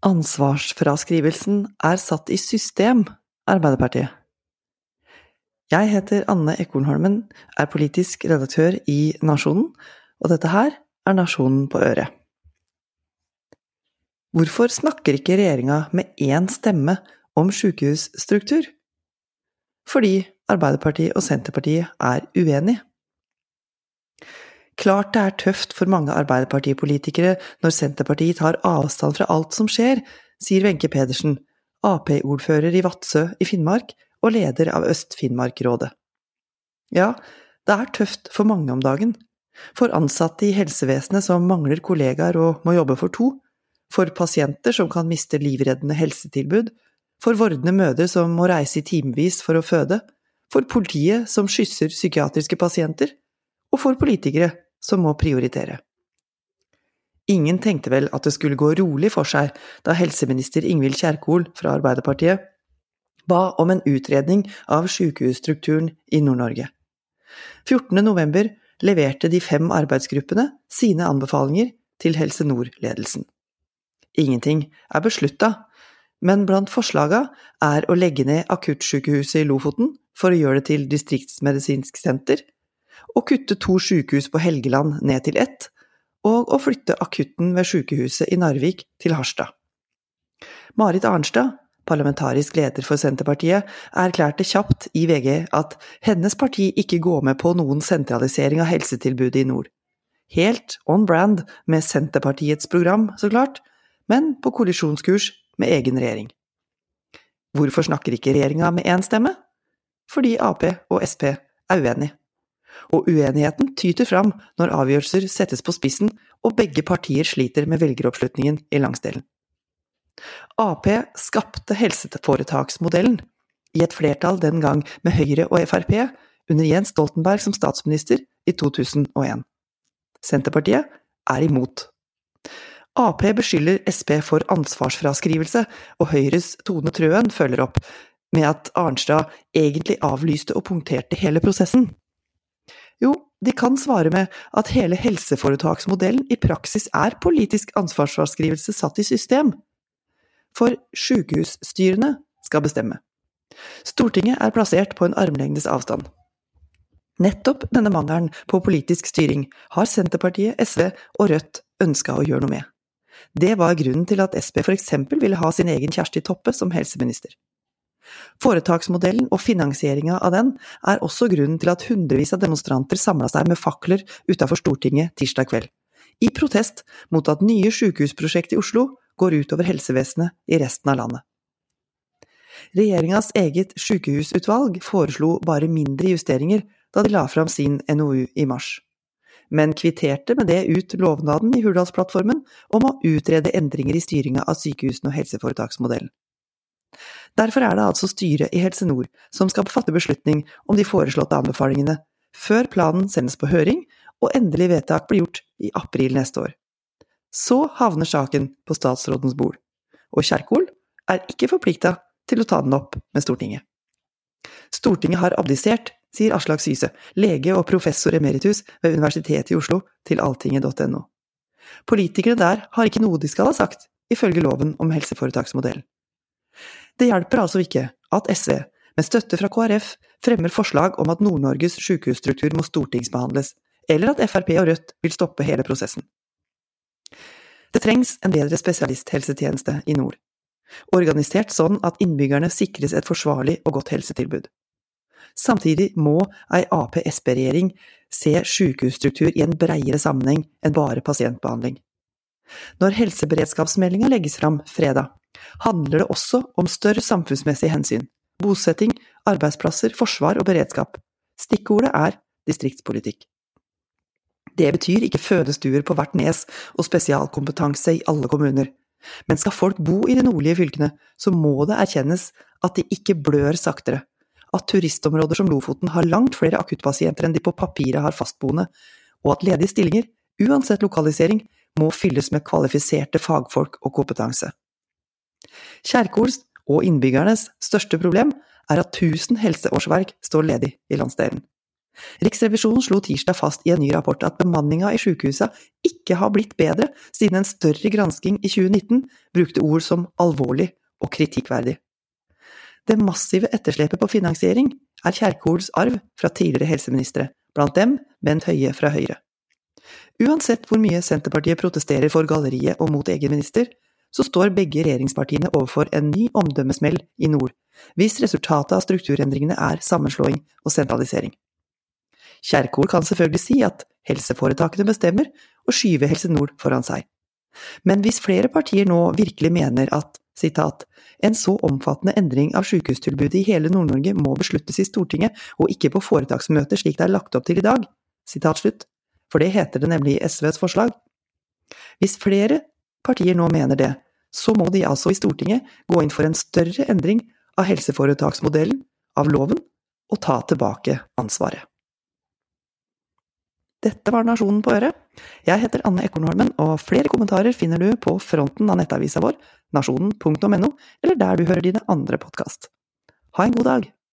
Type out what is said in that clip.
Ansvarsfraskrivelsen er satt i system, Arbeiderpartiet. Jeg heter Anne Ekornholmen, er politisk redaktør i Nasjonen, og dette her er Nasjonen på øret. Hvorfor snakker ikke regjeringa med én stemme om sykehusstruktur? Fordi Arbeiderpartiet og Senterpartiet er uenige. Klart det er tøft for mange Arbeiderpartipolitikere når Senterpartiet tar avstand fra alt som skjer, sier Wenche Pedersen, Ap-ordfører i Vadsø i Finnmark og leder av Øst-Finnmark-rådet. Ja, det er tøft for mange om dagen. For ansatte i helsevesenet som mangler kollegaer og må jobbe for to, for pasienter som kan miste livreddende helsetilbud, for vordende mødre som må reise i timevis for å føde, for politiet som skysser psykiatriske pasienter, og for politikere som må prioritere. Ingen tenkte vel at det skulle gå rolig for seg da helseminister Ingvild Kjerkol fra Arbeiderpartiet ba om en utredning av sykehusstrukturen i Nord-Norge. 14. november leverte de fem arbeidsgruppene sine anbefalinger til Helse Nord-ledelsen. Ingenting er beslutta, men blant forslaga er å legge ned akuttsykehuset i Lofoten for å gjøre det til distriktsmedisinsk senter, å kutte to sykehus på Helgeland ned til ett, og å flytte akutten ved sykehuset i Narvik til Harstad. Marit Arnstad, parlamentarisk leder for Senterpartiet, erklærte kjapt i VG at hennes parti ikke går med på noen sentralisering av helsetilbudet i nord. Helt on brand med Senterpartiets program, så klart, men på kollisjonskurs med egen regjering. Hvorfor snakker ikke regjeringa med én stemme? Fordi Ap og Sp er uenige og uenigheten tyter fram når avgjørelser settes på spissen og begge partier sliter med velgeroppslutningen i landsdelen. Ap skapte helseforetaksmodellen, i et flertall den gang med Høyre og Frp, under Jens Stoltenberg som statsminister i 2001. Senterpartiet er imot. Ap beskylder Sp for ansvarsfraskrivelse, og Høyres Tone Trøen følger opp med at Arnstad egentlig avlyste og punkterte hele prosessen. Jo, de kan svare med at hele helseforetaksmodellen i praksis er politisk ansvarsfraskrivelse satt i system. For sykehusstyrene skal bestemme. Stortinget er plassert på en armlengdes avstand. Nettopp denne mangelen på politisk styring har Senterpartiet, SV og Rødt ønska å gjøre noe med. Det var grunnen til at Sp eksempel ville ha sin egen Kjersti Toppe som helseminister. Foretaksmodellen og finansieringa av den er også grunnen til at hundrevis av demonstranter samla seg med fakler utafor Stortinget tirsdag kveld, i protest mot at nye sykehusprosjekt i Oslo går utover helsevesenet i resten av landet. Regjeringas eget sykehusutvalg foreslo bare mindre justeringer da de la fram sin NOU i mars, men kvitterte med det ut lovnaden i Hurdalsplattformen om å utrede endringer i styringa av sykehusene og helseforetaksmodellen. Derfor er det altså styret i Helse Nord som skal fatte beslutning om de foreslåtte anbefalingene, før planen sendes på høring og endelig vedtak blir gjort i april neste år. Så havner saken på statsrådens bord, og Kjerkol er ikke forplikta til å ta den opp med Stortinget. Stortinget har abdisert, sier Aslak Syse, lege og professor emeritus ved Universitetet i Oslo, til alltinget.no. Politikerne der har ikke noe de skal ha sagt, ifølge loven om helseforetaksmodellen. Det hjelper altså ikke at SV, med støtte fra KrF, fremmer forslag om at Nord-Norges sykehusstruktur må stortingsbehandles, eller at Frp og Rødt vil stoppe hele prosessen. Det trengs en bedre spesialisthelsetjeneste i nord, organisert sånn at innbyggerne sikres et forsvarlig og godt helsetilbud. Samtidig må ei Ap-Sp-regjering se sykehusstruktur i en breiere sammenheng enn bare pasientbehandling. Når helseberedskapsmeldinga legges fram fredag, handler det også om større samfunnsmessige hensyn. Bosetting, arbeidsplasser, forsvar og beredskap. Stikkordet er distriktspolitikk. Det betyr ikke fødestuer på hvert nes og spesialkompetanse i alle kommuner. Men skal folk bo i de nordlige fylkene, så må det erkjennes at de ikke blør saktere. At turistområder som Lofoten har langt flere akuttpasienter enn de på papiret har fastboende, og at ledige stillinger, uansett lokalisering, må fylles med kvalifiserte fagfolk og kompetanse. Kjerkols og innbyggernes største problem er at 1000 helseårsverk står ledig i landsdelen. Riksrevisjonen slo tirsdag fast i en ny rapport at bemanninga i sykehusa ikke har blitt bedre siden en større gransking i 2019 brukte ord som alvorlig og kritikkverdig. Det massive etterslepet på finansiering er Kjerkols arv fra tidligere helseministre, blant dem Bent Høie fra Høyre. Uansett hvor mye Senterpartiet protesterer for galleriet og mot egen minister, så står begge regjeringspartiene overfor en ny omdømmesmell i nord, hvis resultatet av strukturendringene er sammenslåing og sentralisering. Kjerkol kan selvfølgelig si at helseforetakene bestemmer, og skyve Helse Nord foran seg. Men hvis flere partier nå virkelig mener at sitat, en så omfattende endring av sykehustilbudet i hele Nord-Norge må besluttes i Stortinget og ikke på foretaksmøter slik det er lagt opp til i dag, sitat slutt, for det heter det nemlig i SVs forslag. Hvis flere partier nå mener det, så må de altså i Stortinget gå inn for en større endring av helseforetaksmodellen, av loven, og ta tilbake ansvaret. Dette var Nasjonen på øret. Jeg heter Anne Ekornholmen, og flere kommentarer finner du på fronten av nettavisa vår, nasjonen.no, eller der du hører dine andre podkast. Ha en god dag!